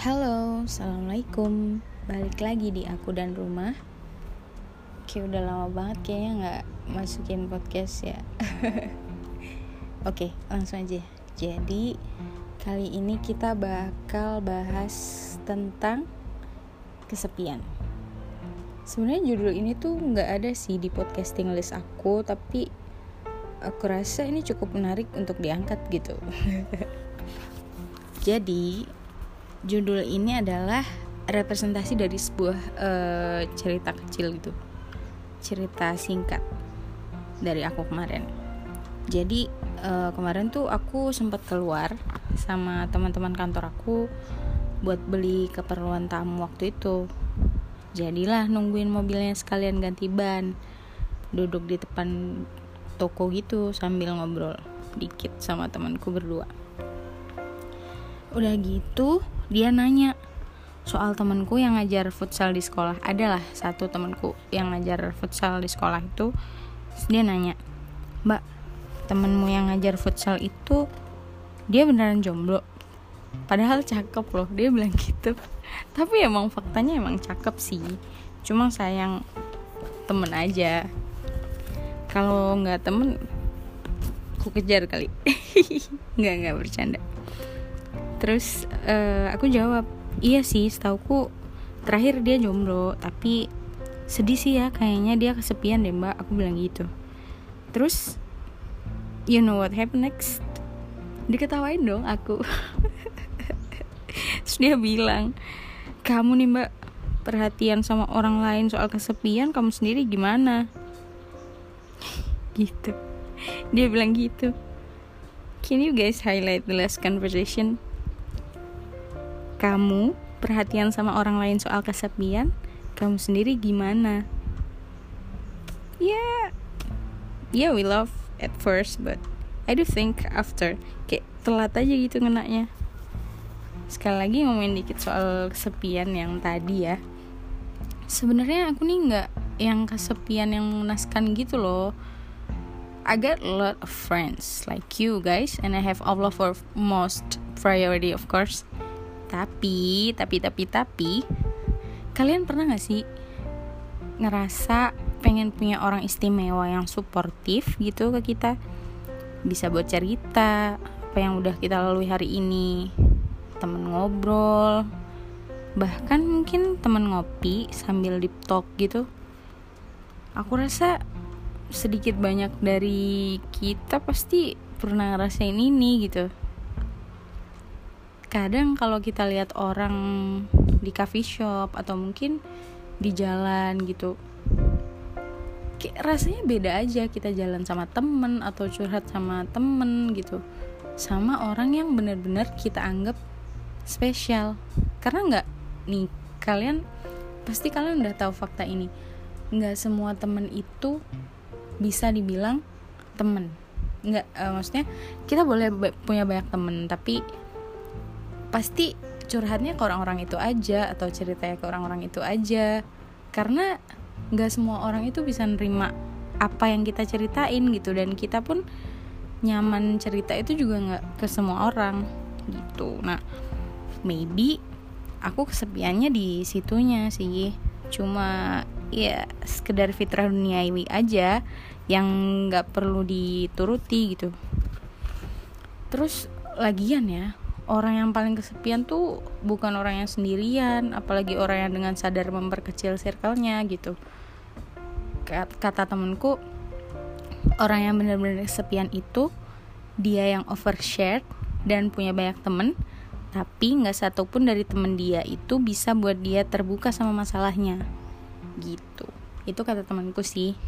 Halo, assalamualaikum. Balik lagi di aku dan rumah. Oke, udah lama banget kayaknya nggak masukin podcast ya. Oke, langsung aja. Jadi kali ini kita bakal bahas tentang kesepian. Sebenarnya judul ini tuh nggak ada sih di podcasting list aku, tapi aku rasa ini cukup menarik untuk diangkat gitu. Jadi judul ini adalah representasi dari sebuah uh, cerita kecil gitu. Cerita singkat dari aku kemarin. Jadi uh, kemarin tuh aku sempat keluar sama teman-teman kantor aku buat beli keperluan tamu waktu itu. Jadilah nungguin mobilnya sekalian ganti ban duduk di depan toko gitu sambil ngobrol dikit sama temanku berdua. Udah gitu dia nanya soal temanku yang ngajar futsal di sekolah. Adalah satu temanku yang ngajar futsal di sekolah itu. Dia nanya mbak temenmu yang ngajar futsal itu dia beneran jomblo? Padahal cakep loh dia bilang gitu. Tapi emang faktanya emang cakep sih. Cuma sayang temen aja. Kalau nggak temen aku kejar kali. Nggak nggak bercanda terus uh, aku jawab iya sih setauku terakhir dia jomblo tapi sedih sih ya kayaknya dia kesepian deh mbak aku bilang gitu. Terus you know what happened next? Diketawain dong aku. Terus dia bilang kamu nih mbak perhatian sama orang lain soal kesepian kamu sendiri gimana? Gitu. Dia bilang gitu. Can you guys highlight the last conversation kamu perhatian sama orang lain soal kesepian, kamu sendiri gimana? Ya, yeah, yeah we love at first, but I do think after kayak telat aja gitu ngenaknya. Sekali lagi ngomongin dikit soal kesepian yang tadi ya. Sebenarnya aku nih nggak yang kesepian yang menaskan gitu loh. I got a lot of friends like you guys, and I have Allah for most priority of course tapi, tapi, tapi, tapi, kalian pernah gak sih ngerasa pengen punya orang istimewa yang suportif gitu ke kita? Bisa buat cerita apa yang udah kita lalui hari ini, temen ngobrol, bahkan mungkin temen ngopi sambil deep talk gitu. Aku rasa sedikit banyak dari kita pasti pernah ngerasain ini gitu kadang kalau kita lihat orang di coffee shop atau mungkin di jalan gitu kayak rasanya beda aja kita jalan sama temen atau curhat sama temen gitu. Sama orang yang benar-benar kita anggap spesial. Karena nggak nih kalian pasti kalian udah tahu fakta ini. Nggak semua temen itu bisa dibilang temen. Nggak uh, maksudnya kita boleh punya banyak temen tapi pasti curhatnya ke orang-orang itu aja atau ceritanya ke orang-orang itu aja. Karena nggak semua orang itu bisa nerima apa yang kita ceritain gitu. Dan kita pun nyaman cerita itu juga nggak ke semua orang gitu. Nah maybe aku kesepiannya di situnya sih. Cuma ya sekedar fitrah duniawi aja yang nggak perlu dituruti gitu. Terus lagian ya orang yang paling kesepian tuh bukan orang yang sendirian apalagi orang yang dengan sadar memperkecil circle-nya gitu. Kata temenku orang yang benar-benar kesepian itu dia yang overshare dan punya banyak temen tapi nggak satupun dari temen dia itu bisa buat dia terbuka sama masalahnya. Gitu. Itu kata temanku sih.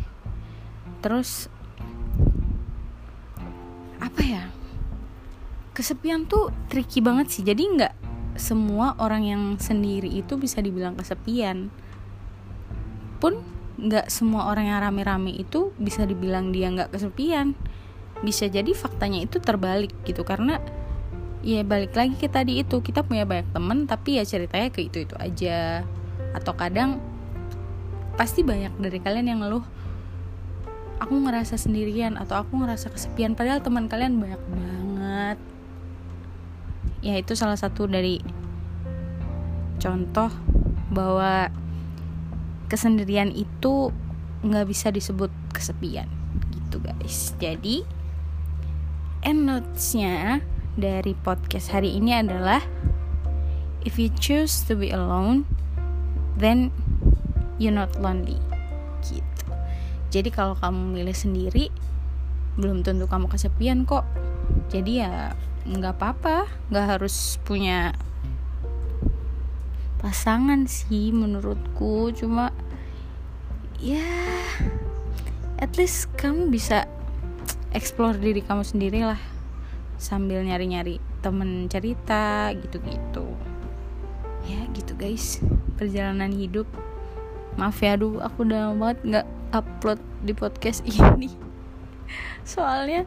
Terus apa ya kesepian tuh tricky banget sih. Jadi nggak semua orang yang sendiri itu bisa dibilang kesepian. Pun nggak semua orang yang rame-rame itu bisa dibilang dia nggak kesepian. Bisa jadi faktanya itu terbalik gitu. Karena ya balik lagi ke tadi itu kita punya banyak temen tapi ya ceritanya ke itu itu aja. Atau kadang pasti banyak dari kalian yang ngeluh aku ngerasa sendirian atau aku ngerasa kesepian. Padahal teman kalian banyak banget ya itu salah satu dari contoh bahwa kesendirian itu nggak bisa disebut kesepian gitu guys. Jadi end notesnya dari podcast hari ini adalah if you choose to be alone then you're not lonely gitu. Jadi kalau kamu milih sendiri belum tentu kamu kesepian kok jadi ya nggak apa-apa. Nggak harus punya pasangan sih menurutku. Cuma ya at least kamu bisa explore diri kamu sendiri lah sambil nyari-nyari temen cerita gitu-gitu. Ya gitu guys. Perjalanan hidup. Maaf ya aduh aku udah banget nggak upload di podcast ini. Soalnya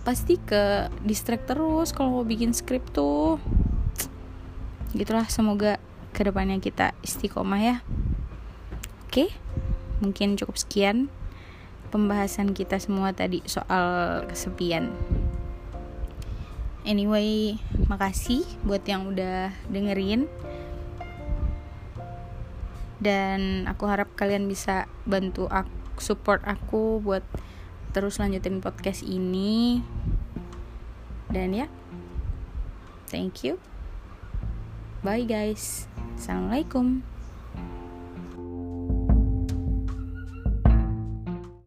pasti ke distract terus kalau mau bikin skrip tuh. Gitulah semoga ke depannya kita istiqomah ya. Oke mungkin cukup sekian pembahasan kita semua tadi soal kesepian. Anyway makasih buat yang udah dengerin. Dan aku harap kalian bisa bantu aku support aku buat terus lanjutin podcast ini. Dan ya thank you. Bye guys. Assalamualaikum